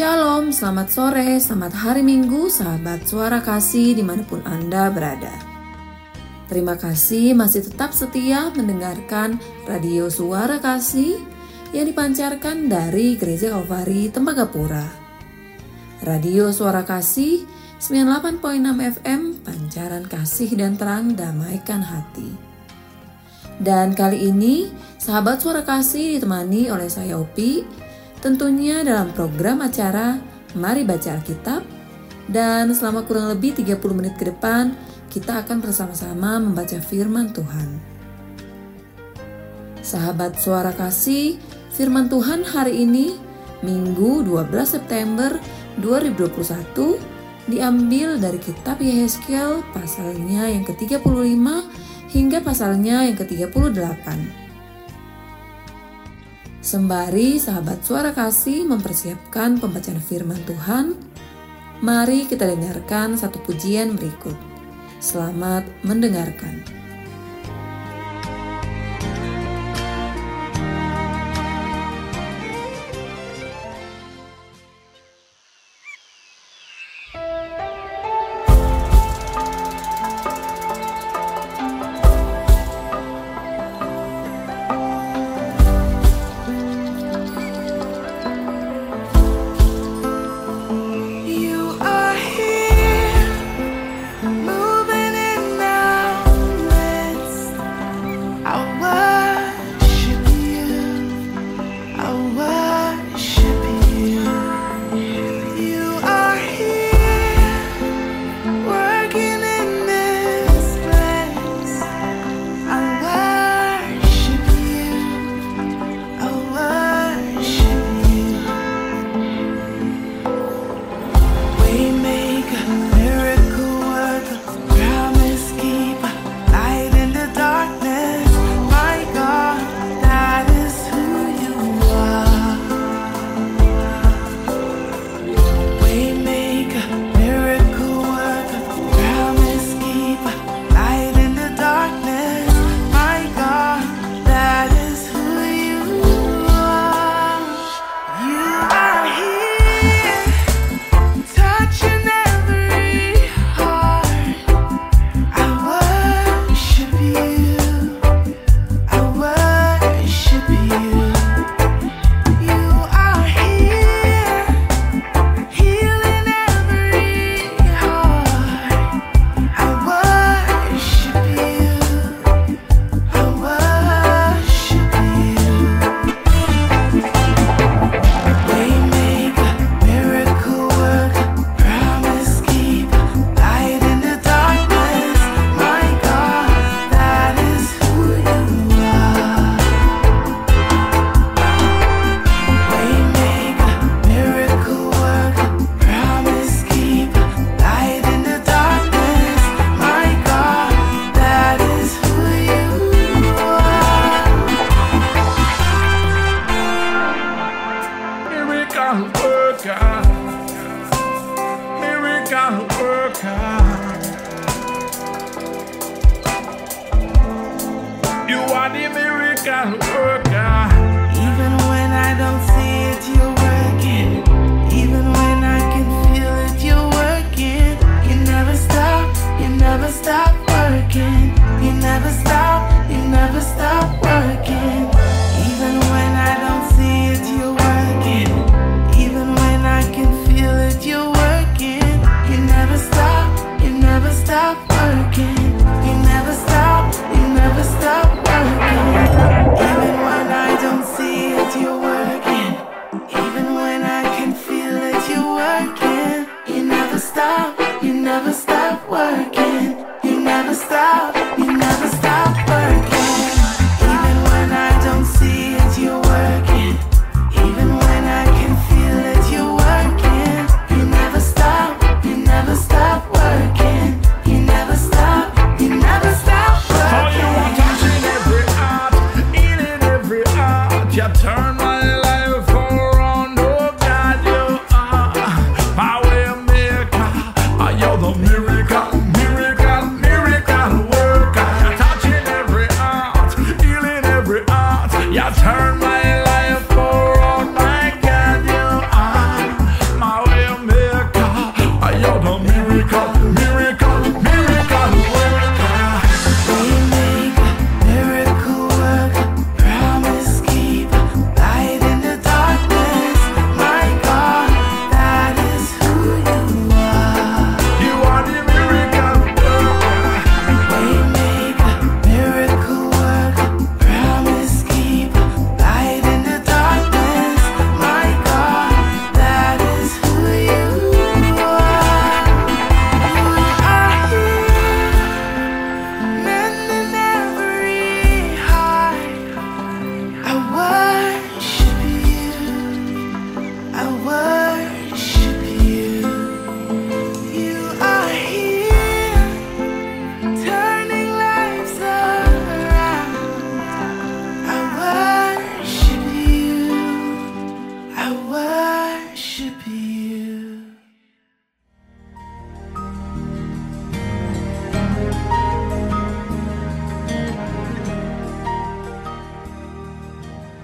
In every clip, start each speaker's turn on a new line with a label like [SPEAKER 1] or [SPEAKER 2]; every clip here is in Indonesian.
[SPEAKER 1] Shalom, selamat sore, selamat hari Minggu, sahabat suara kasih di mana pun Anda berada. Terima kasih masih tetap setia mendengarkan radio suara kasih yang dipancarkan dari Gereja Kalvari Tembagapura. Radio Suara Kasih 98.6 FM, pancaran kasih dan terang damaikan hati. Dan kali ini, sahabat suara kasih ditemani oleh saya Opi, tentunya dalam program acara Mari Baca Alkitab, dan selama kurang lebih 30 menit ke depan, kita akan bersama-sama membaca firman Tuhan. Sahabat suara kasih, firman Tuhan hari ini, Minggu 12 September 2021, diambil dari kitab Yehezkiel pasalnya yang ke-35 hingga pasalnya yang ke-38. Sembari sahabat suara kasih mempersiapkan pembacaan firman Tuhan, mari kita dengarkan satu pujian berikut. Selamat mendengarkan.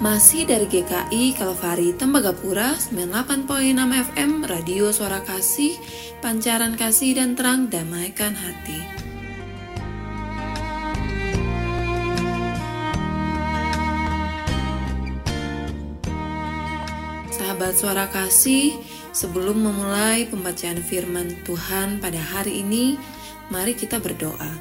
[SPEAKER 2] Masih dari GKI Kalvari Tembagapura 98.6 FM Radio Suara Kasih Pancaran Kasih dan Terang Damaikan Hati. Sahabat Suara Kasih Sebelum memulai pembacaan firman Tuhan pada hari ini Mari kita berdoa.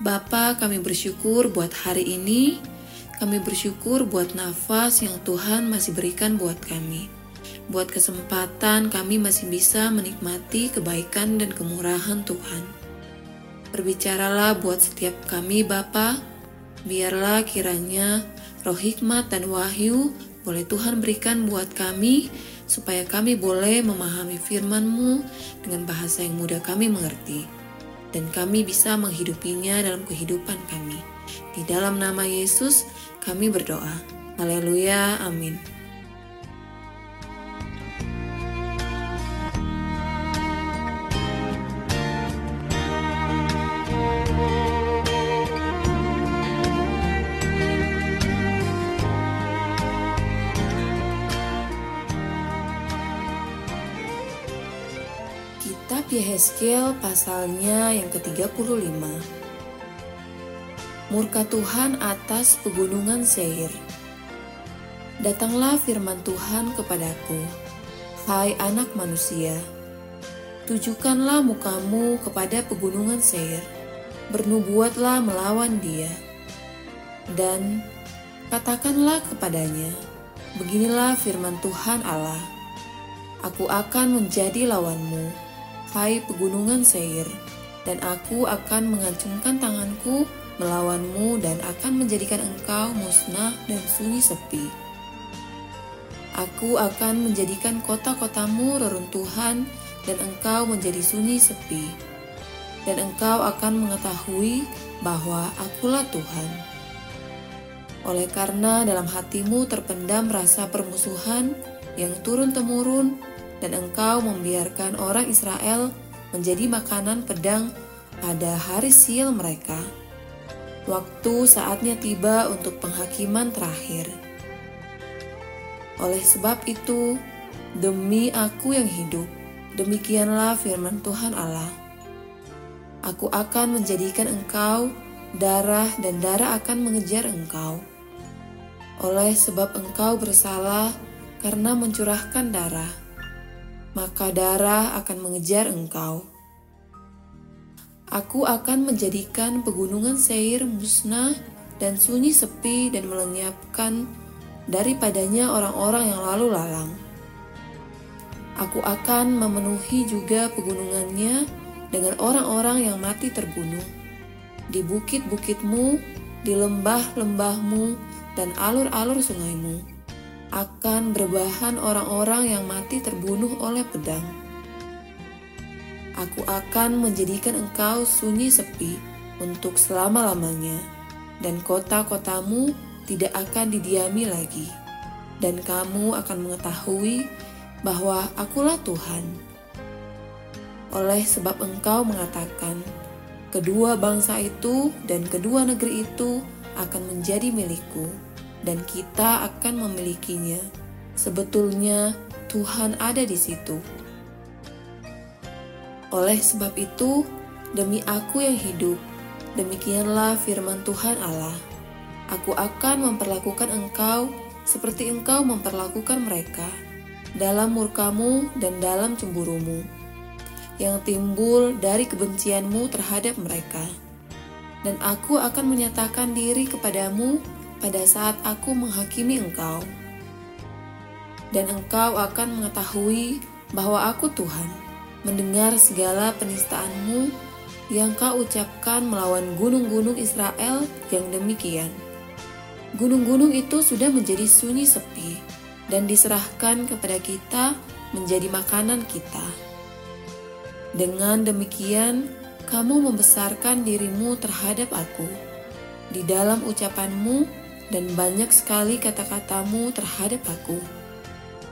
[SPEAKER 2] Bapa kami bersyukur buat hari ini kami bersyukur buat nafas yang Tuhan masih berikan buat kami. Buat kesempatan kami masih bisa menikmati kebaikan dan kemurahan Tuhan. Berbicaralah buat setiap kami Bapa, biarlah kiranya roh hikmat dan wahyu boleh Tuhan berikan buat kami supaya kami boleh memahami firman-Mu dengan bahasa yang mudah kami mengerti dan kami bisa menghidupinya dalam kehidupan kami. Di dalam nama Yesus, kami berdoa. Haleluya, amin. Kitab Yehezkiel pasalnya yang ke-35 murka Tuhan atas pegunungan Seir. Datanglah firman Tuhan kepadaku, Hai anak manusia, tujukanlah mukamu kepada pegunungan Seir, bernubuatlah melawan dia, dan katakanlah kepadanya, Beginilah firman Tuhan Allah, Aku akan menjadi lawanmu, hai pegunungan Seir, dan aku akan mengacungkan tanganku melawanmu dan akan menjadikan engkau musnah dan sunyi sepi. Aku akan menjadikan kota-kotamu reruntuhan dan engkau menjadi sunyi sepi. Dan engkau akan mengetahui bahwa akulah Tuhan. Oleh karena dalam hatimu terpendam rasa permusuhan yang turun-temurun dan engkau membiarkan orang Israel menjadi makanan pedang pada hari sial mereka Waktu saatnya tiba untuk penghakiman terakhir. Oleh sebab itu, demi aku yang hidup, demikianlah firman Tuhan Allah. Aku akan menjadikan engkau darah dan darah akan mengejar engkau. Oleh sebab engkau bersalah karena mencurahkan darah, maka darah akan mengejar engkau. Aku akan menjadikan pegunungan Seir musnah dan sunyi sepi dan melenyapkan daripadanya orang-orang yang lalu lalang. Aku akan memenuhi juga pegunungannya dengan orang-orang yang mati terbunuh. Di bukit-bukitmu, di lembah-lembahmu, dan alur-alur sungaimu akan berbahan orang-orang yang mati terbunuh oleh pedang Aku akan menjadikan engkau sunyi sepi untuk selama-lamanya, dan kota-kotamu tidak akan didiami lagi, dan kamu akan mengetahui bahwa Akulah Tuhan. Oleh sebab engkau mengatakan, kedua bangsa itu dan kedua negeri itu akan menjadi milikku, dan kita akan memilikinya. Sebetulnya Tuhan ada di situ oleh sebab itu, demi aku yang hidup, demikianlah firman Tuhan Allah. Aku akan memperlakukan engkau seperti engkau memperlakukan mereka dalam murkamu dan dalam cemburumu yang timbul dari kebencianmu terhadap mereka. Dan aku akan menyatakan diri kepadamu pada saat aku menghakimi engkau. Dan engkau akan mengetahui bahwa aku Tuhan mendengar segala penistaanmu yang kau ucapkan melawan gunung-gunung Israel yang demikian. Gunung-gunung itu sudah menjadi sunyi sepi dan diserahkan kepada kita menjadi makanan kita. Dengan demikian, kamu membesarkan dirimu terhadap aku di dalam ucapanmu dan banyak sekali kata-katamu terhadap aku.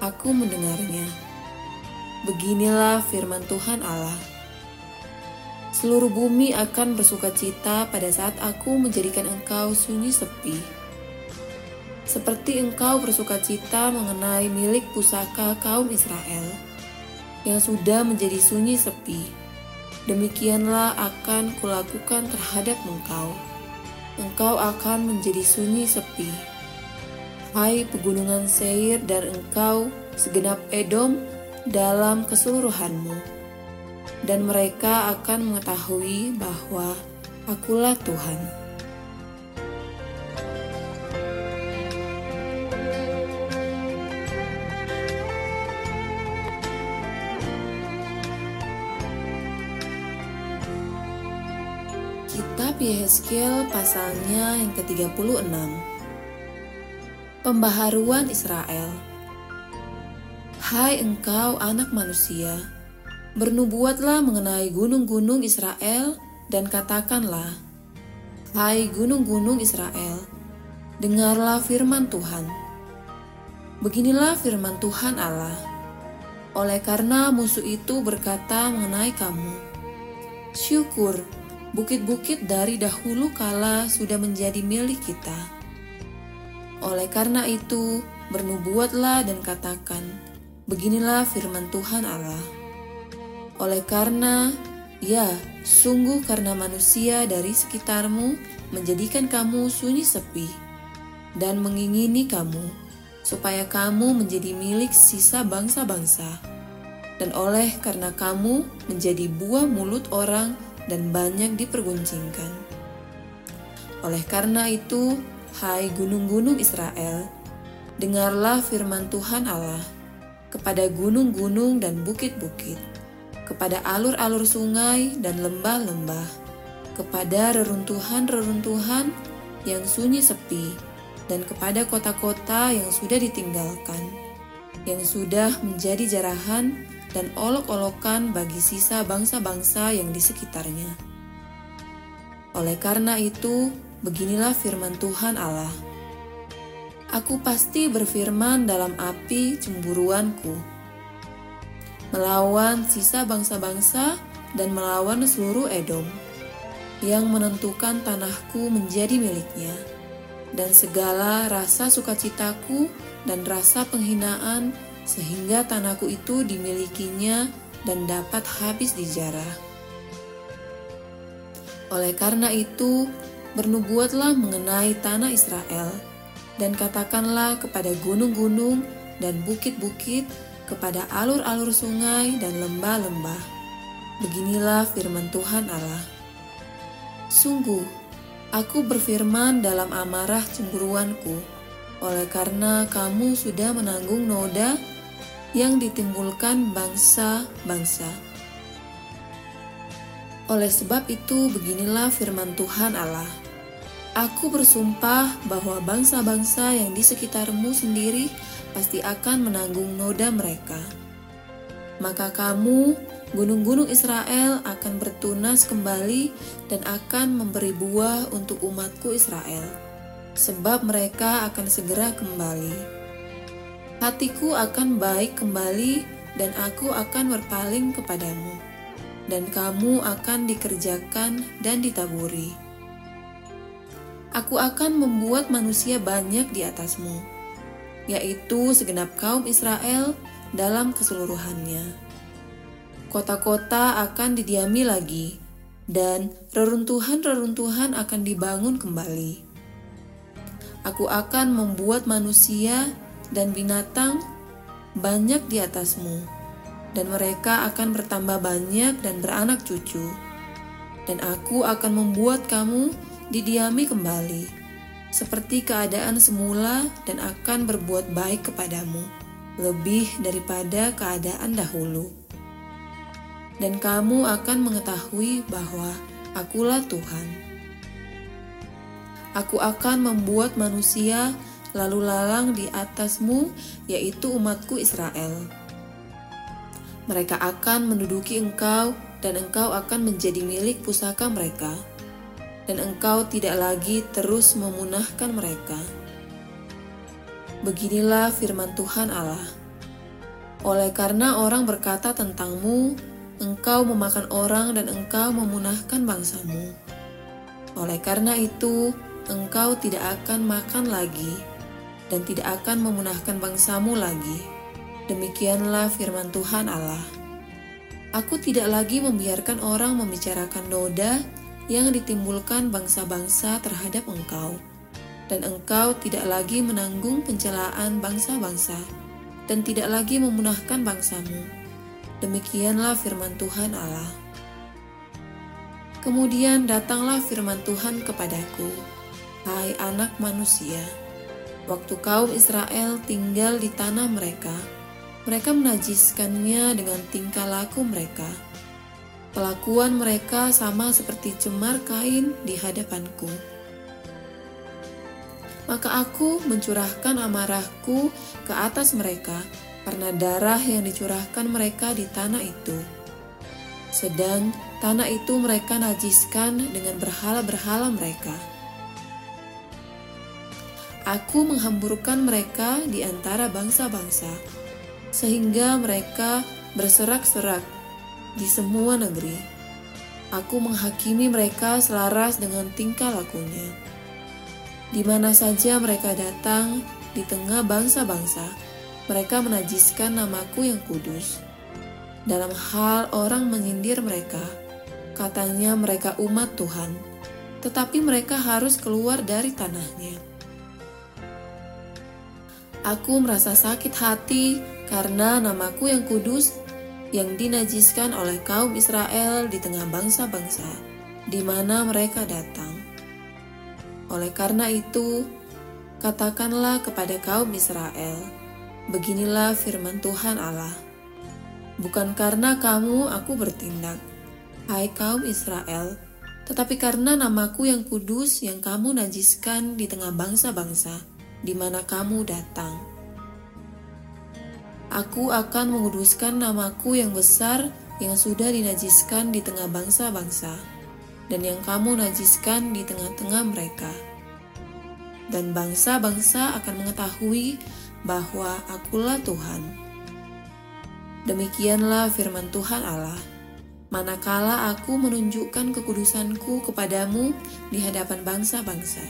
[SPEAKER 2] Aku mendengarnya. Beginilah firman Tuhan Allah. Seluruh bumi akan bersuka cita pada saat aku menjadikan engkau sunyi sepi. seperti engkau bersuka cita mengenai milik pusaka kaum Israel yang sudah menjadi sunyi sepi. Demikianlah akan kulakukan terhadap engkau. Engkau akan menjadi sunyi sepi. Hai pegunungan Seir dan engkau segenap Edom dalam keseluruhanmu. Dan mereka akan mengetahui bahwa akulah Tuhan. Kitab Yehezkiel pasalnya yang ke-36 Pembaharuan Israel Hai engkau anak manusia, bernubuatlah mengenai gunung-gunung Israel dan katakanlah, Hai gunung-gunung Israel, dengarlah firman Tuhan. Beginilah firman Tuhan Allah, oleh karena musuh itu berkata mengenai kamu, Syukur, bukit-bukit dari dahulu kala sudah menjadi milik kita. Oleh karena itu, bernubuatlah dan katakan, beginilah firman Tuhan Allah. Oleh karena, ya, sungguh karena manusia dari sekitarmu menjadikan kamu sunyi sepi dan mengingini kamu, supaya kamu menjadi milik sisa bangsa-bangsa. Dan oleh karena kamu menjadi buah mulut orang dan banyak diperguncingkan. Oleh karena itu, hai gunung-gunung Israel, dengarlah firman Tuhan Allah kepada gunung-gunung dan bukit-bukit, kepada alur-alur sungai dan lembah-lembah, kepada reruntuhan-reruntuhan yang sunyi sepi, dan kepada kota-kota yang sudah ditinggalkan, yang sudah menjadi jarahan dan olok-olokan bagi sisa bangsa-bangsa yang di sekitarnya. Oleh karena itu, beginilah firman Tuhan Allah. Aku pasti berfirman dalam api cemburuanku, melawan sisa bangsa-bangsa dan melawan seluruh Edom, yang menentukan tanahku menjadi miliknya, dan segala rasa sukacitaku dan rasa penghinaan sehingga tanahku itu dimilikinya dan dapat habis dijarah. Oleh karena itu, bernubuatlah mengenai tanah Israel, dan katakanlah kepada gunung-gunung dan bukit-bukit, kepada alur-alur sungai dan lembah-lembah. Beginilah firman Tuhan Allah. Sungguh, aku berfirman dalam amarah cemburuanku, oleh karena kamu sudah menanggung noda yang ditimbulkan bangsa-bangsa. Oleh sebab itu, beginilah firman Tuhan Allah: Aku bersumpah bahwa bangsa-bangsa yang di sekitarmu sendiri pasti akan menanggung noda mereka. Maka kamu, gunung-gunung Israel, akan bertunas kembali dan akan memberi buah untuk umatku Israel, sebab mereka akan segera kembali hatiku akan baik kembali dan aku akan berpaling kepadamu, dan kamu akan dikerjakan dan ditaburi. Aku akan membuat manusia banyak di atasmu, yaitu segenap kaum Israel dalam keseluruhannya. Kota-kota akan didiami lagi, dan reruntuhan-reruntuhan akan dibangun kembali. Aku akan membuat manusia dan binatang banyak di atasmu, dan mereka akan bertambah banyak dan beranak cucu. Dan aku akan membuat kamu didiami kembali, seperti keadaan semula, dan akan berbuat baik kepadamu, lebih daripada keadaan dahulu. Dan kamu akan mengetahui bahwa Akulah Tuhan. Aku akan membuat manusia lalu lalang di atasmu, yaitu umatku Israel. Mereka akan menduduki engkau, dan engkau akan menjadi milik pusaka mereka, dan engkau tidak lagi terus memunahkan mereka. Beginilah firman Tuhan Allah. Oleh karena orang berkata tentangmu, engkau memakan orang dan engkau memunahkan bangsamu. Oleh karena itu, engkau tidak akan makan lagi dan tidak akan memunahkan bangsamu lagi. Demikianlah firman Tuhan Allah. Aku tidak lagi membiarkan orang membicarakan noda yang ditimbulkan bangsa-bangsa terhadap engkau, dan engkau tidak lagi menanggung pencelaan bangsa-bangsa, dan tidak lagi memunahkan bangsamu. Demikianlah firman Tuhan Allah. Kemudian datanglah firman Tuhan kepadaku, "Hai anak manusia, waktu kaum Israel tinggal di tanah mereka, mereka menajiskannya dengan tingkah laku mereka." Kelakuan mereka sama seperti cemar kain di hadapanku. Maka aku mencurahkan amarahku ke atas mereka karena darah yang dicurahkan mereka di tanah itu. Sedang tanah itu mereka najiskan dengan berhala-berhala mereka. Aku menghamburkan mereka di antara bangsa-bangsa, sehingga mereka berserak-serak di semua negeri. Aku menghakimi mereka selaras dengan tingkah lakunya. Di mana saja mereka datang, di tengah bangsa-bangsa, mereka menajiskan namaku yang kudus. Dalam hal orang menyindir mereka, katanya mereka umat Tuhan, tetapi mereka harus keluar dari tanahnya. Aku merasa sakit hati karena namaku yang kudus yang dinajiskan oleh kaum Israel di tengah bangsa-bangsa di mana mereka datang. Oleh karena itu, katakanlah kepada kaum Israel, beginilah firman Tuhan Allah. Bukan karena kamu aku bertindak, hai kaum Israel, tetapi karena namaku yang kudus yang kamu najiskan di tengah bangsa-bangsa di mana kamu datang. Aku akan menguduskan namaku yang besar yang sudah dinajiskan di tengah bangsa-bangsa, dan yang kamu najiskan di tengah-tengah mereka. Dan bangsa-bangsa akan mengetahui bahwa akulah Tuhan. Demikianlah firman Tuhan Allah. Manakala aku menunjukkan kekudusanku kepadamu di hadapan bangsa-bangsa,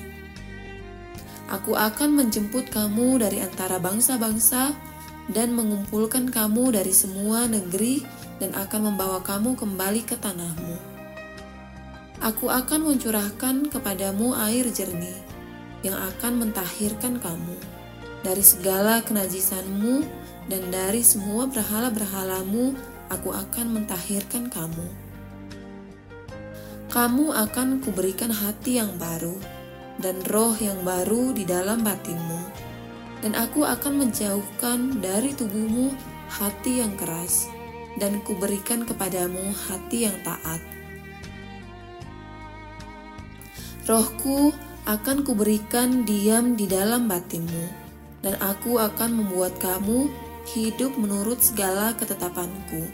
[SPEAKER 2] aku akan menjemput kamu dari antara bangsa-bangsa dan mengumpulkan kamu dari semua negeri dan akan membawa kamu kembali ke tanahmu. Aku akan mencurahkan kepadamu air jernih yang akan mentahirkan kamu dari segala kenajisanmu dan dari semua berhala-berhalamu aku akan mentahirkan kamu. Kamu akan kuberikan hati yang baru dan roh yang baru di dalam batinmu dan aku akan menjauhkan dari tubuhmu hati yang keras, dan kuberikan kepadamu hati yang taat. Rohku akan kuberikan diam di dalam batinmu, dan aku akan membuat kamu hidup menurut segala ketetapanku,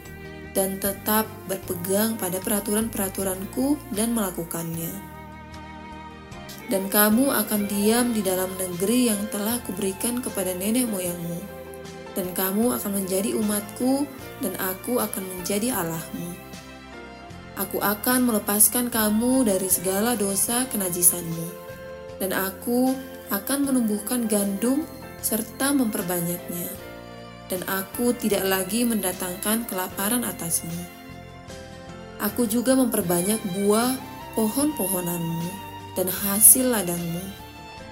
[SPEAKER 2] dan tetap berpegang pada peraturan-peraturanku dan melakukannya dan kamu akan diam di dalam negeri yang telah kuberikan kepada nenek moyangmu. Dan kamu akan menjadi umatku, dan aku akan menjadi Allahmu. Aku akan melepaskan kamu dari segala dosa kenajisanmu, dan aku akan menumbuhkan gandum serta memperbanyaknya, dan aku tidak lagi mendatangkan kelaparan atasmu. Aku juga memperbanyak buah pohon-pohonanmu dan hasil ladangmu,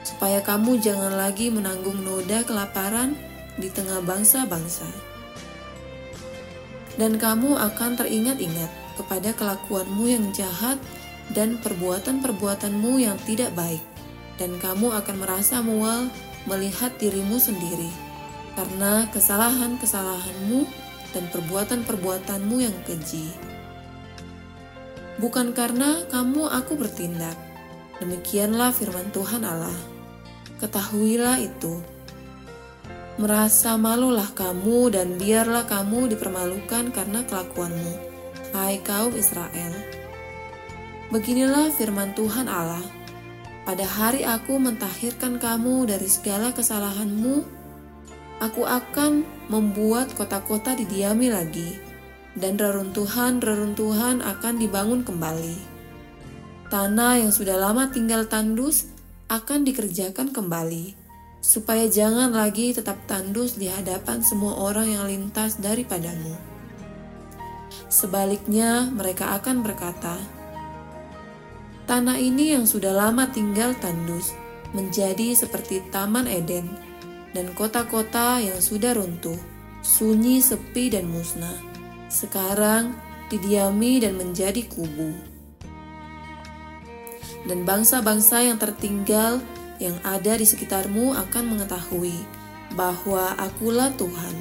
[SPEAKER 2] supaya kamu jangan lagi menanggung noda kelaparan di tengah bangsa-bangsa. Dan kamu akan teringat-ingat kepada kelakuanmu yang jahat dan perbuatan-perbuatanmu yang tidak baik, dan kamu akan merasa mual melihat dirimu sendiri karena kesalahan-kesalahanmu dan perbuatan-perbuatanmu yang keji. Bukan karena kamu aku bertindak, Demikianlah firman Tuhan Allah. Ketahuilah itu. Merasa malulah kamu dan biarlah kamu dipermalukan karena kelakuanmu, hai kaum Israel. Beginilah firman Tuhan Allah. Pada hari aku mentahirkan kamu dari segala kesalahanmu, aku akan membuat kota-kota didiami lagi, dan reruntuhan-reruntuhan akan dibangun kembali. Tanah yang sudah lama tinggal tandus akan dikerjakan kembali, supaya jangan lagi tetap tandus di hadapan semua orang yang lintas daripadamu. Sebaliknya, mereka akan berkata, "Tanah ini yang sudah lama tinggal tandus menjadi seperti Taman Eden, dan kota-kota yang sudah runtuh, sunyi, sepi, dan musnah. Sekarang didiami dan menjadi kubu." Dan bangsa-bangsa yang tertinggal yang ada di sekitarmu akan mengetahui bahwa akulah Tuhan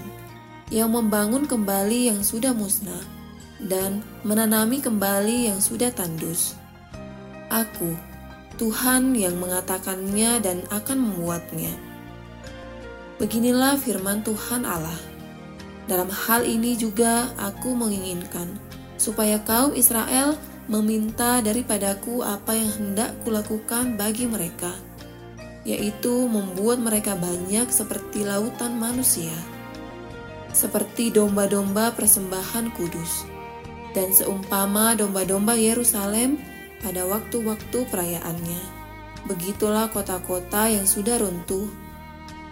[SPEAKER 2] yang membangun kembali yang sudah musnah dan menanami kembali yang sudah tandus. Aku, Tuhan yang mengatakannya dan akan membuatnya. Beginilah firman Tuhan Allah. Dalam hal ini juga aku menginginkan supaya kaum Israel meminta daripadaku apa yang hendak kulakukan bagi mereka yaitu membuat mereka banyak seperti lautan manusia, seperti domba-domba persembahan kudus, dan seumpama domba-domba Yerusalem pada waktu-waktu perayaannya. Begitulah kota-kota yang sudah runtuh,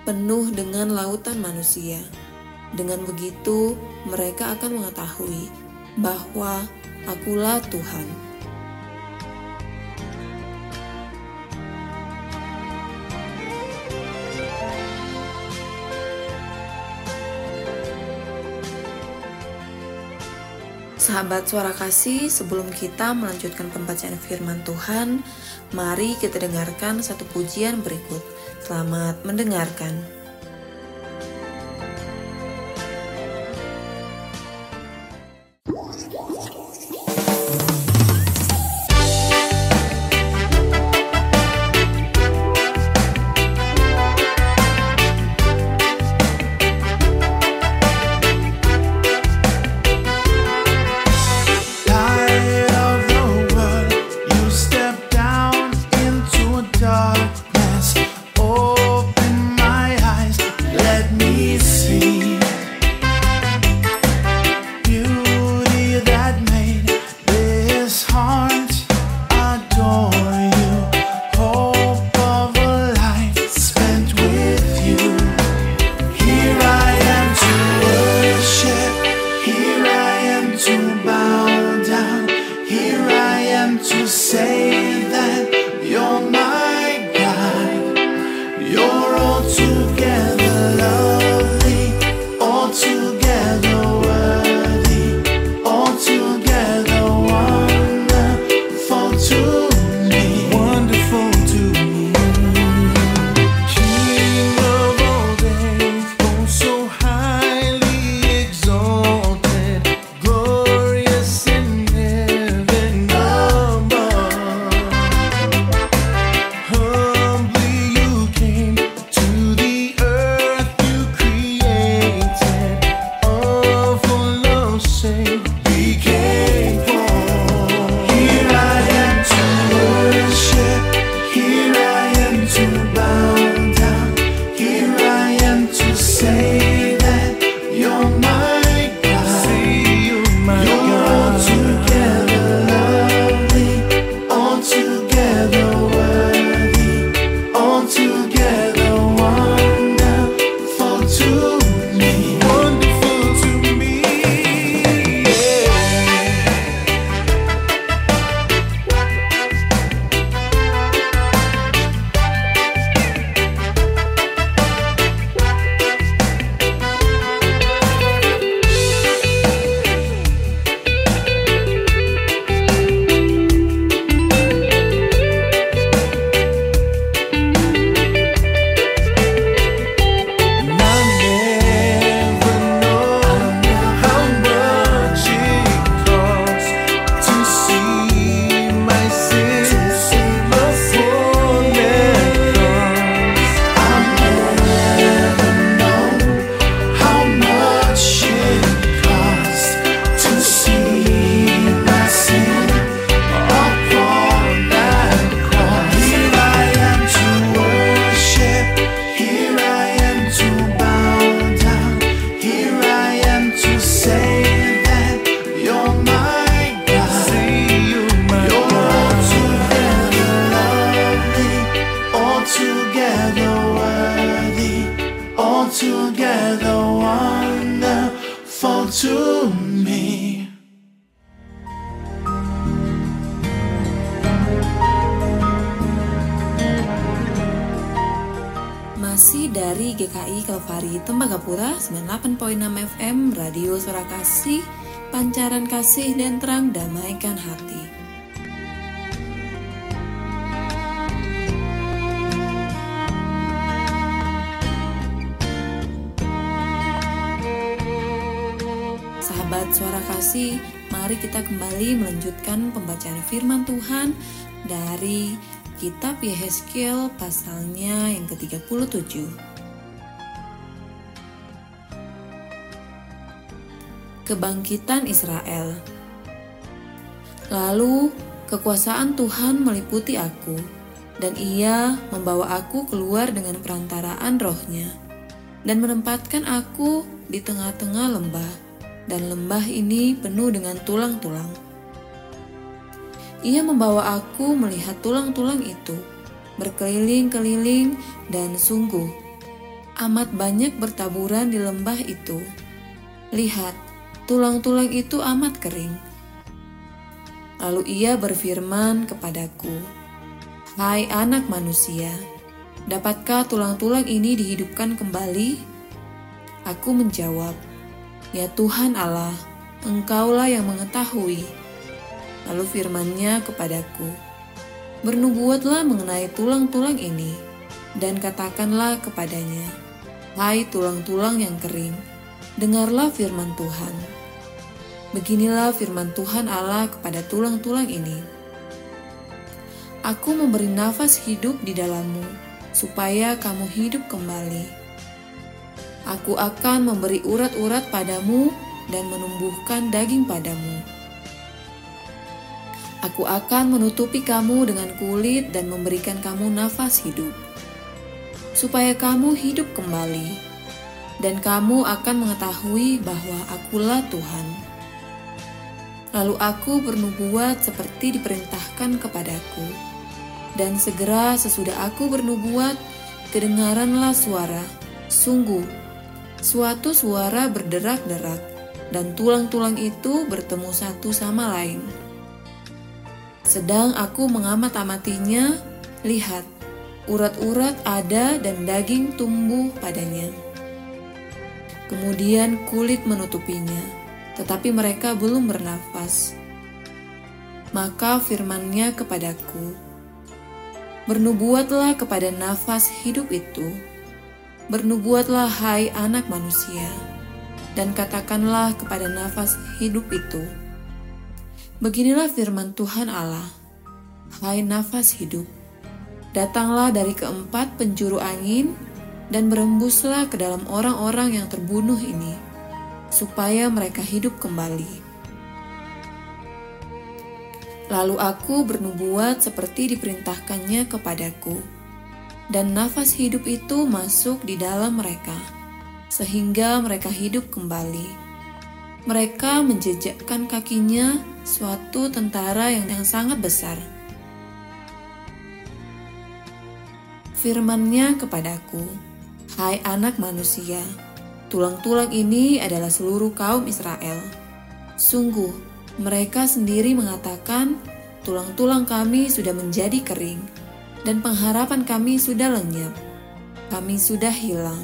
[SPEAKER 2] penuh dengan lautan manusia. Dengan begitu, mereka akan mengetahui bahwa Akulah Tuhan. Sahabat suara kasih, sebelum kita melanjutkan pembacaan firman Tuhan, mari kita dengarkan satu pujian berikut. Selamat mendengarkan. 98.6 FM Radio Suara Kasih Pancaran kasih dan terang damaikan hati Sahabat suara kasih, mari kita kembali melanjutkan pembacaan firman Tuhan dari kitab Yehezkiel pasalnya yang ke-37. Kebangkitan Israel Lalu kekuasaan Tuhan meliputi aku, dan ia membawa aku keluar dengan perantaraan rohnya, dan menempatkan aku di tengah-tengah lembah dan lembah ini penuh dengan tulang-tulang. Ia membawa aku melihat tulang-tulang itu berkeliling-keliling dan sungguh amat banyak bertaburan di lembah itu. Lihat, tulang-tulang itu amat kering. Lalu ia berfirman kepadaku, "Hai anak manusia, dapatkah tulang-tulang ini dihidupkan kembali?" Aku menjawab, Ya Tuhan Allah, Engkaulah yang mengetahui. Lalu firmannya kepadaku, Bernubuatlah mengenai tulang-tulang ini, dan katakanlah kepadanya, Hai tulang-tulang yang kering, dengarlah firman Tuhan. Beginilah firman Tuhan Allah kepada tulang-tulang ini. Aku memberi nafas hidup di dalammu, supaya kamu hidup kembali Aku akan memberi urat-urat padamu dan menumbuhkan daging padamu. Aku akan menutupi kamu dengan kulit dan memberikan kamu nafas hidup, supaya kamu hidup kembali, dan kamu akan mengetahui bahwa Akulah Tuhan. Lalu aku bernubuat seperti diperintahkan kepadaku, dan segera sesudah aku bernubuat, kedengaranlah suara, sungguh Suatu suara berderak-derak, dan tulang-tulang itu bertemu satu sama lain. Sedang aku mengamat-amatinya, lihat, urat-urat ada dan daging tumbuh padanya. Kemudian kulit menutupinya, tetapi mereka belum bernafas. Maka firmannya kepadaku, Bernubuatlah kepada nafas hidup itu, Bernubuatlah hai anak manusia, dan katakanlah kepada nafas hidup itu. Beginilah firman Tuhan Allah, hai nafas hidup, datanglah dari keempat penjuru angin dan berembuslah ke dalam orang-orang yang terbunuh ini, supaya mereka hidup kembali. Lalu aku bernubuat seperti diperintahkannya kepadaku dan nafas hidup itu masuk di dalam mereka, sehingga mereka hidup kembali. Mereka menjejakkan kakinya suatu tentara yang, yang sangat besar. Firmannya kepadaku, Hai anak manusia, tulang-tulang ini adalah seluruh kaum Israel. Sungguh, mereka sendiri mengatakan, tulang-tulang kami sudah menjadi kering dan pengharapan kami sudah lenyap. Kami sudah hilang.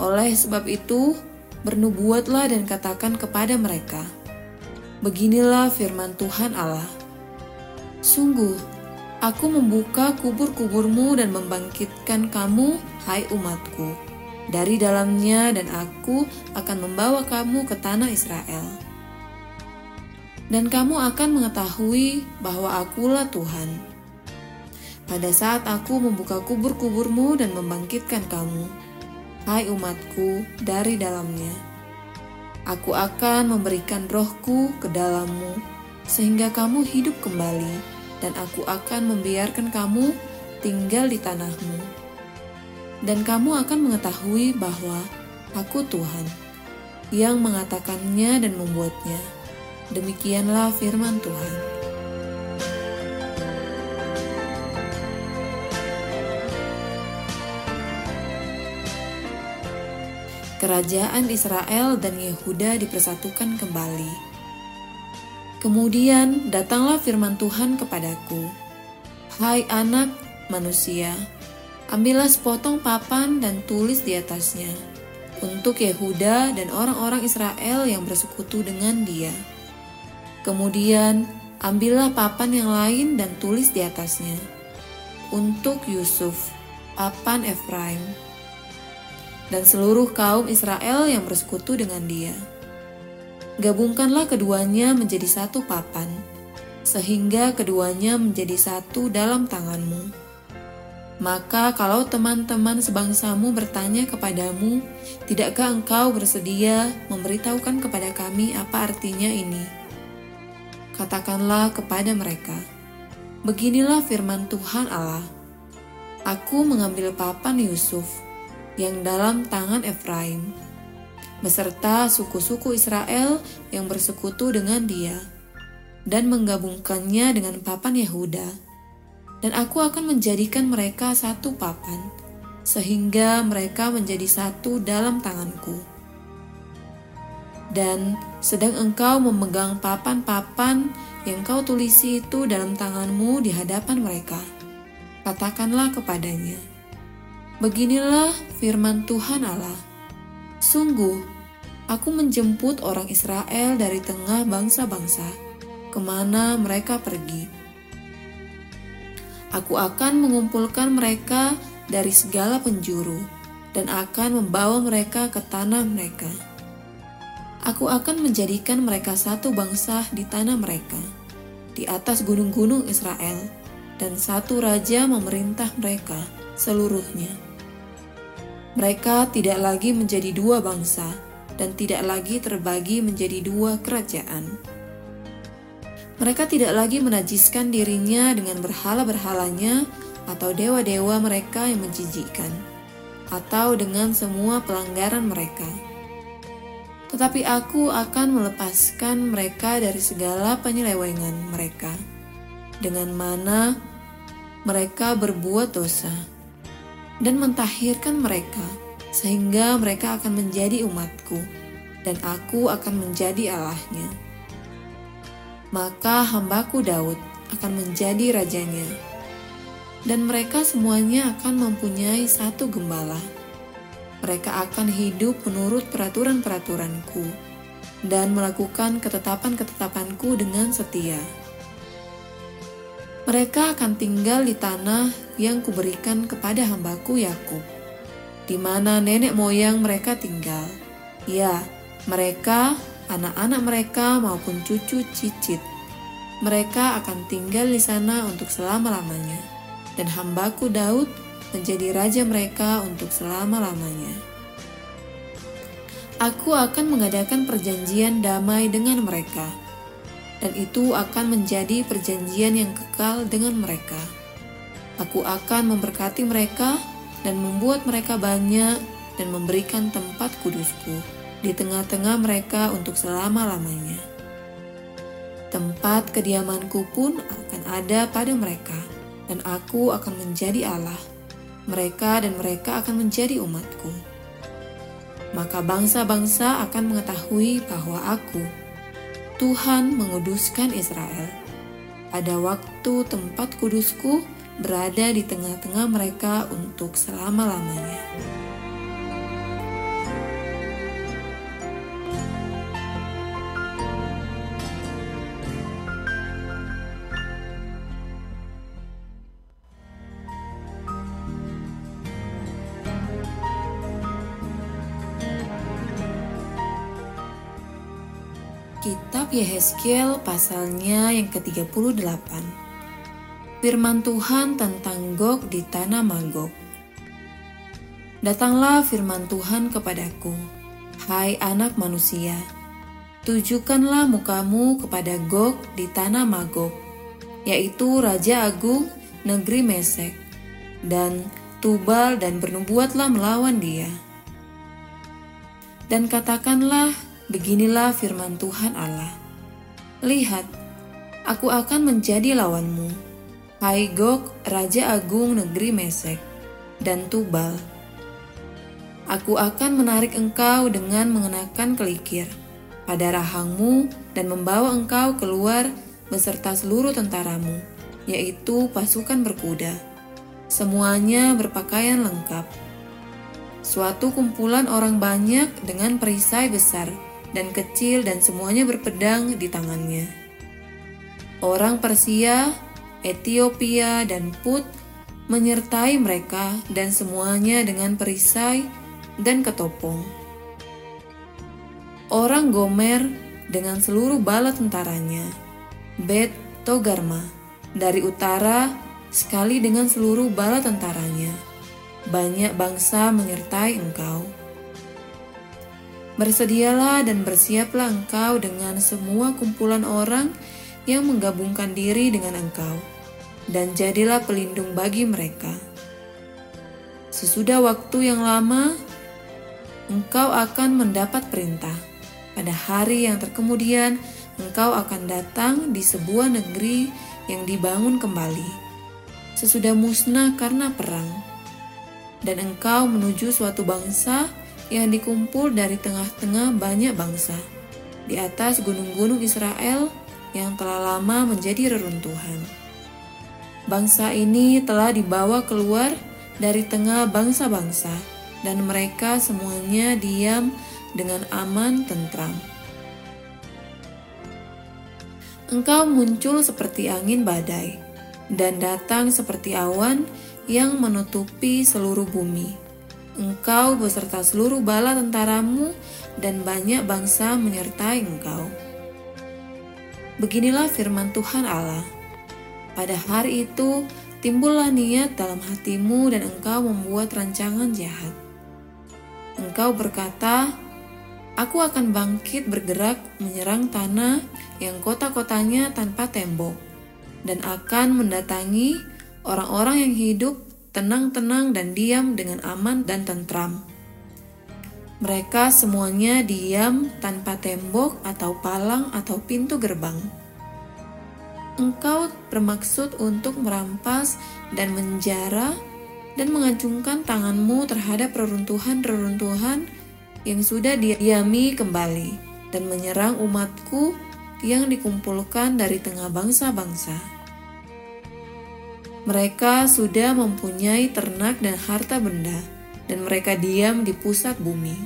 [SPEAKER 2] Oleh sebab itu, bernubuatlah dan katakan kepada mereka, Beginilah firman Tuhan Allah. Sungguh, aku membuka kubur-kuburmu dan membangkitkan kamu, hai umatku, dari dalamnya dan aku akan membawa kamu ke tanah Israel. Dan kamu akan mengetahui bahwa akulah Tuhan pada saat aku membuka kubur-kuburmu dan membangkitkan kamu, hai umatku, dari dalamnya. Aku akan memberikan rohku ke dalammu, sehingga kamu hidup kembali, dan aku akan membiarkan kamu tinggal di tanahmu. Dan kamu akan mengetahui bahwa aku Tuhan, yang mengatakannya dan membuatnya. Demikianlah firman Tuhan. kerajaan Israel dan Yehuda dipersatukan kembali. Kemudian datanglah firman Tuhan kepadaku, "Hai anak manusia, ambillah sepotong papan dan tulis di atasnya untuk Yehuda dan orang-orang Israel yang bersekutu dengan dia." Kemudian ambillah papan yang lain dan tulis di atasnya. Untuk Yusuf, papan Efraim, dan seluruh kaum Israel yang bersekutu dengan dia. Gabungkanlah keduanya menjadi satu papan, sehingga keduanya menjadi satu dalam tanganmu. Maka kalau teman-teman sebangsamu bertanya kepadamu, tidakkah engkau bersedia memberitahukan kepada kami apa artinya ini?' katakanlah kepada mereka, Beginilah firman Tuhan Allah, Aku mengambil papan Yusuf yang dalam tangan Efraim, beserta suku-suku Israel yang bersekutu dengan dia, dan menggabungkannya dengan papan Yehuda, dan aku akan menjadikan mereka satu papan, sehingga mereka menjadi satu dalam tanganku dan sedang engkau memegang papan-papan yang kau tulisi itu dalam tanganmu di hadapan mereka, katakanlah kepadanya, Beginilah firman Tuhan Allah, Sungguh, aku menjemput orang Israel dari tengah bangsa-bangsa, ke mana mereka pergi. Aku akan mengumpulkan mereka dari segala penjuru, dan akan membawa mereka ke tanah mereka Aku akan menjadikan mereka satu bangsa di tanah mereka, di atas gunung-gunung Israel, dan satu raja memerintah mereka seluruhnya. Mereka tidak lagi menjadi dua bangsa, dan tidak lagi terbagi menjadi dua kerajaan. Mereka tidak lagi menajiskan dirinya dengan berhala-berhalanya atau dewa-dewa mereka yang menjijikkan, atau dengan semua pelanggaran mereka tetapi aku akan melepaskan mereka dari segala penyelewengan mereka, dengan mana mereka berbuat dosa, dan mentahirkan mereka, sehingga mereka akan menjadi umatku, dan aku akan menjadi Allahnya. Maka hambaku Daud akan menjadi rajanya, dan mereka semuanya akan mempunyai satu gembala mereka akan hidup menurut peraturan-peraturanku dan melakukan ketetapan-ketetapanku dengan setia. Mereka akan tinggal di tanah yang kuberikan kepada hambaku Yakub, di mana nenek moyang mereka tinggal. Ya, mereka, anak-anak mereka maupun cucu cicit. Mereka akan tinggal di sana untuk selama-lamanya. Dan hambaku Daud menjadi raja mereka untuk selama-lamanya. Aku akan mengadakan perjanjian damai dengan mereka, dan itu akan menjadi perjanjian yang kekal dengan mereka. Aku akan memberkati mereka dan membuat mereka banyak dan memberikan tempat kudusku di tengah-tengah mereka untuk selama-lamanya. Tempat kediamanku pun akan ada pada mereka, dan aku akan menjadi Allah mereka dan mereka akan menjadi umatku. Maka bangsa-bangsa akan mengetahui bahwa aku, Tuhan menguduskan Israel. Pada waktu tempat kudusku berada di tengah-tengah mereka untuk selama-lamanya. Kitab Yehezkiel pasalnya yang ke-38. Firman Tuhan tentang Gog di tanah Magog. Datanglah firman Tuhan kepadaku Hai anak manusia. Tujukanlah mukamu kepada Gog di tanah Magog Yaitu Raja Agung negeri Mesek. Dan Tubal dan bernubuatlah melawan dia. Dan katakanlah Beginilah firman Tuhan Allah. Lihat, aku akan menjadi lawanmu, hai Gog, Raja Agung negeri Mesek, dan Tubal. Aku akan menarik engkau dengan mengenakan kelikir pada rahangmu dan membawa engkau keluar beserta seluruh tentaramu, yaitu pasukan berkuda. Semuanya berpakaian lengkap. Suatu kumpulan orang banyak dengan perisai besar dan kecil dan semuanya berpedang di tangannya. Orang Persia, Ethiopia, dan Put menyertai mereka dan semuanya dengan perisai dan ketopong. Orang Gomer dengan seluruh bala tentaranya, Bet Togarma dari utara sekali dengan seluruh bala tentaranya. Banyak bangsa menyertai engkau. Bersedialah dan bersiaplah engkau dengan semua kumpulan orang yang menggabungkan diri dengan engkau, dan jadilah pelindung bagi mereka. Sesudah waktu yang lama, engkau akan mendapat perintah. Pada hari yang terkemudian, engkau akan datang di sebuah negeri yang dibangun kembali, sesudah musnah karena perang, dan engkau menuju suatu bangsa yang dikumpul dari tengah-tengah banyak bangsa di atas gunung-gunung Israel yang telah lama menjadi reruntuhan. Bangsa ini telah dibawa keluar dari tengah bangsa-bangsa, dan mereka semuanya diam dengan aman tentram. Engkau muncul seperti angin badai, dan datang seperti awan yang menutupi seluruh bumi engkau beserta seluruh bala tentaramu dan banyak bangsa menyertai engkau. Beginilah firman Tuhan Allah. Pada hari itu timbullah niat dalam hatimu dan engkau membuat rancangan jahat. Engkau berkata, Aku akan bangkit bergerak menyerang tanah yang kota-kotanya tanpa tembok, dan akan mendatangi orang-orang yang hidup tenang-tenang dan diam dengan aman dan tentram. Mereka semuanya diam tanpa tembok atau palang atau pintu gerbang. Engkau bermaksud untuk merampas dan menjara dan mengacungkan tanganmu terhadap reruntuhan-reruntuhan yang sudah diami kembali dan menyerang umatku yang dikumpulkan dari tengah bangsa-bangsa. Mereka sudah mempunyai ternak dan harta benda, dan mereka diam di pusat bumi.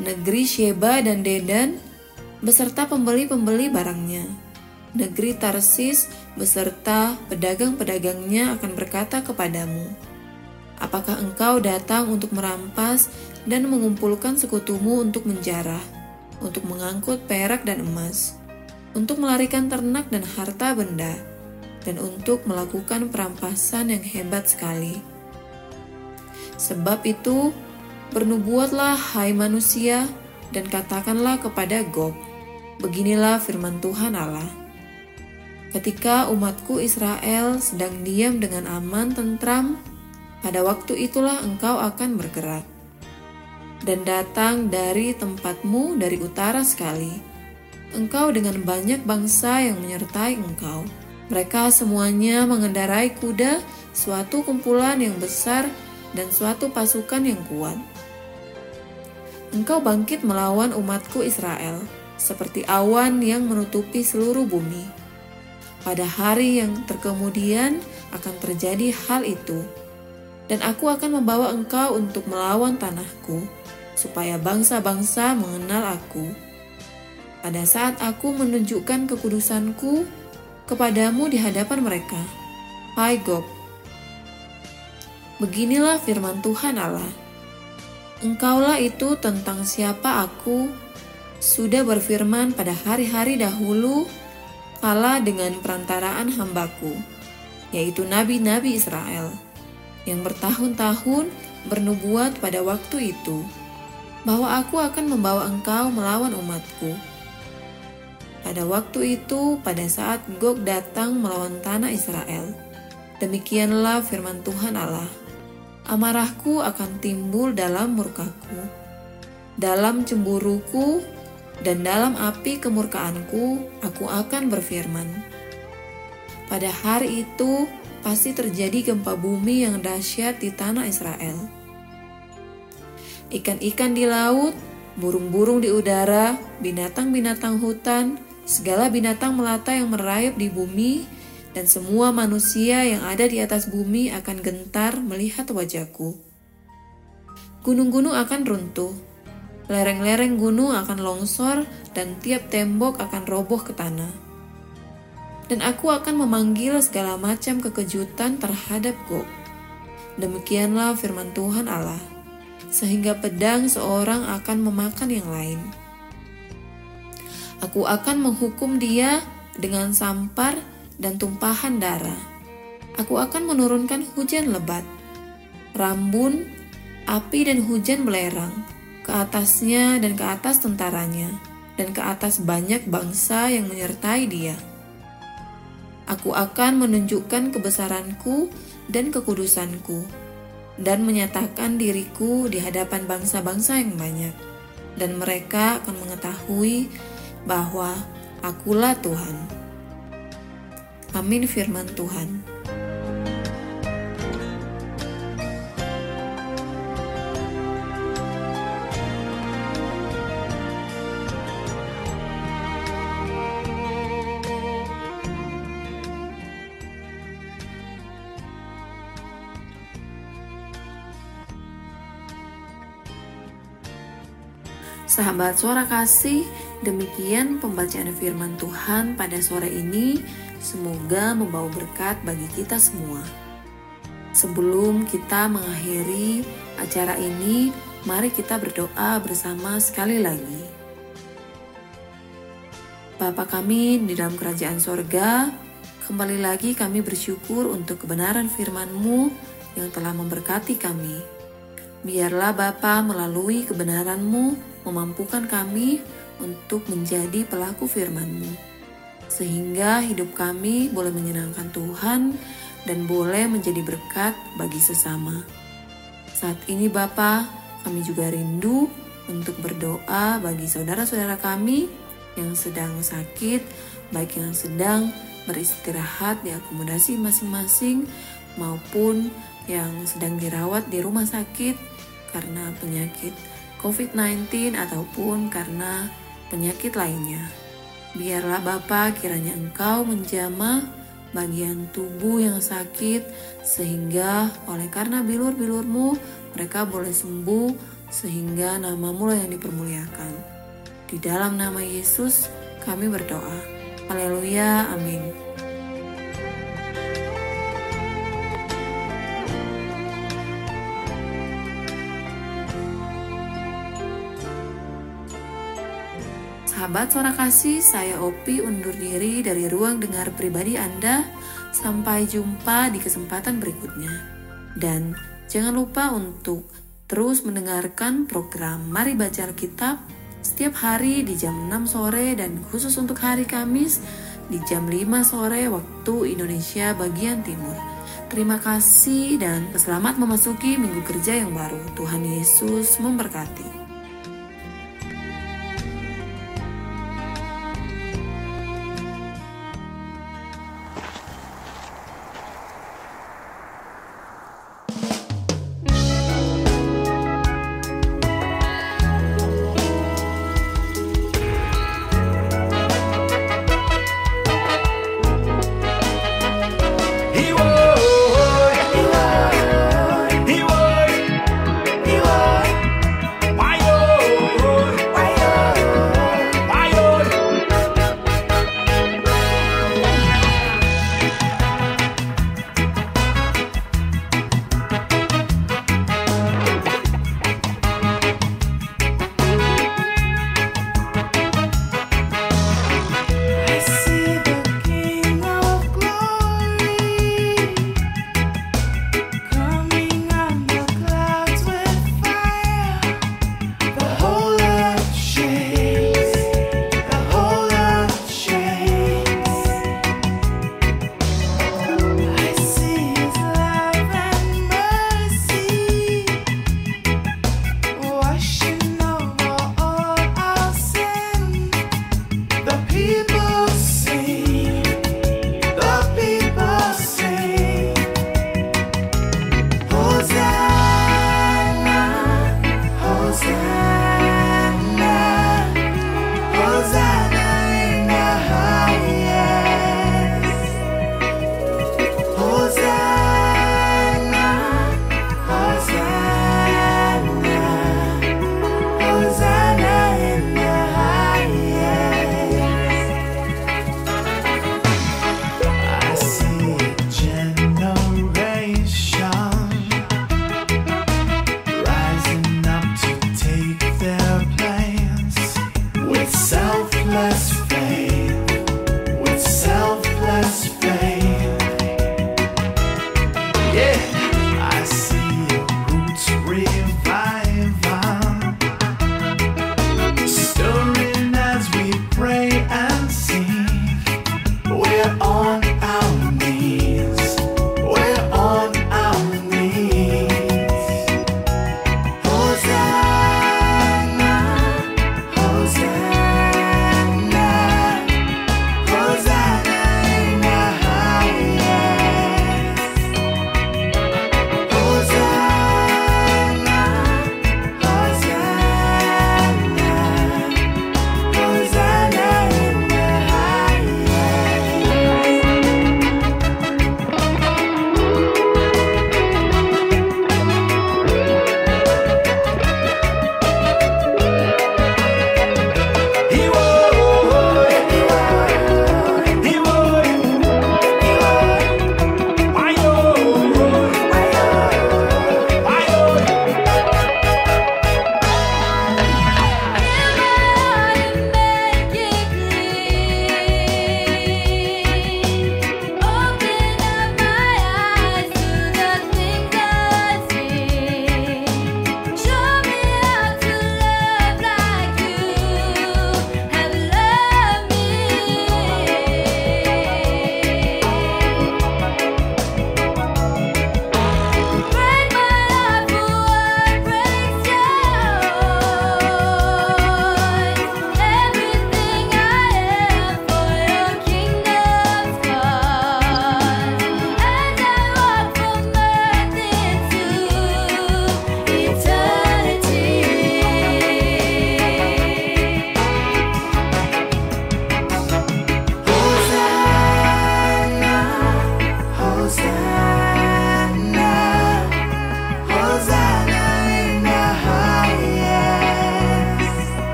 [SPEAKER 2] Negeri Sheba dan Dedan beserta pembeli-pembeli barangnya. Negeri Tarsis beserta pedagang-pedagangnya akan berkata kepadamu, Apakah engkau datang untuk merampas dan mengumpulkan sekutumu untuk menjarah, untuk mengangkut perak dan emas, untuk melarikan ternak dan harta benda, dan untuk melakukan perampasan yang hebat sekali. Sebab itu, bernubuatlah hai manusia dan katakanlah kepada Gog, beginilah firman Tuhan Allah. Ketika umatku Israel sedang diam dengan aman tentram, pada waktu itulah engkau akan bergerak dan datang dari tempatmu dari utara sekali. Engkau dengan banyak bangsa yang menyertai engkau mereka semuanya mengendarai kuda, suatu kumpulan yang besar dan suatu pasukan yang kuat. Engkau bangkit melawan umatku Israel, seperti awan yang menutupi seluruh bumi. Pada hari yang terkemudian akan terjadi hal itu, dan aku akan membawa engkau untuk melawan tanahku, supaya bangsa-bangsa mengenal aku. Pada saat aku menunjukkan kekudusanku, kepadamu di hadapan mereka. Hai Gog, beginilah firman Tuhan Allah. Engkaulah itu tentang siapa aku sudah berfirman pada hari-hari dahulu kala dengan perantaraan hambaku, yaitu nabi-nabi Israel, yang bertahun-tahun bernubuat pada waktu itu, bahwa aku akan membawa engkau melawan umatku, pada waktu itu, pada saat Gog datang melawan tanah Israel, demikianlah firman Tuhan Allah. Amarahku akan timbul dalam murkaku, dalam cemburuku, dan dalam api kemurkaanku, aku akan berfirman. Pada hari itu, pasti terjadi gempa bumi yang dahsyat di tanah Israel. ikan-ikan di laut, burung-burung di udara, binatang-binatang hutan, segala binatang melata yang merayap di bumi, dan semua manusia yang ada di atas bumi akan gentar melihat wajahku. Gunung-gunung akan runtuh, lereng-lereng gunung akan longsor, dan tiap tembok akan roboh ke tanah dan aku akan memanggil segala macam kekejutan terhadap Gog. Demikianlah firman Tuhan Allah, sehingga pedang seorang akan memakan yang lain. Aku akan menghukum dia dengan sampar dan tumpahan darah. Aku akan menurunkan hujan lebat, rambun, api dan hujan belerang ke atasnya dan ke atas tentaranya, dan ke atas banyak bangsa yang menyertai dia. Aku akan menunjukkan kebesaranku dan kekudusanku, dan menyatakan diriku di hadapan bangsa-bangsa yang banyak, dan mereka akan mengetahui bahwa Akulah Tuhan. Amin, Firman Tuhan. Sahabat suara kasih, demikian pembacaan firman Tuhan pada sore ini. Semoga membawa berkat bagi kita semua. Sebelum kita mengakhiri acara ini, mari kita berdoa bersama sekali lagi. Bapa kami di dalam kerajaan sorga, kembali lagi kami bersyukur untuk kebenaran firman-Mu yang telah memberkati kami. Biarlah Bapa melalui kebenaran-Mu memampukan kami untuk menjadi pelaku firman-Mu, sehingga hidup kami boleh menyenangkan Tuhan dan boleh menjadi berkat bagi sesama. Saat ini Bapa, kami juga rindu untuk berdoa bagi saudara-saudara kami yang sedang sakit, baik yang sedang beristirahat di akomodasi masing-masing maupun yang sedang dirawat di rumah sakit karena penyakit COVID-19 ataupun karena penyakit lainnya. Biarlah Bapa kiranya Engkau menjamah bagian tubuh yang sakit sehingga oleh karena bilur-bilurmu mereka boleh sembuh sehingga namamu yang dipermuliakan. Di dalam nama Yesus kami berdoa. Haleluya, amin. Sahabat suara kasih, saya Opi undur diri dari ruang dengar pribadi Anda. Sampai jumpa di kesempatan berikutnya. Dan jangan lupa untuk terus mendengarkan program Mari Baca Alkitab setiap hari di jam 6 sore dan khusus untuk hari Kamis di jam 5 sore waktu Indonesia bagian timur. Terima kasih dan selamat memasuki minggu kerja yang baru. Tuhan Yesus memberkati.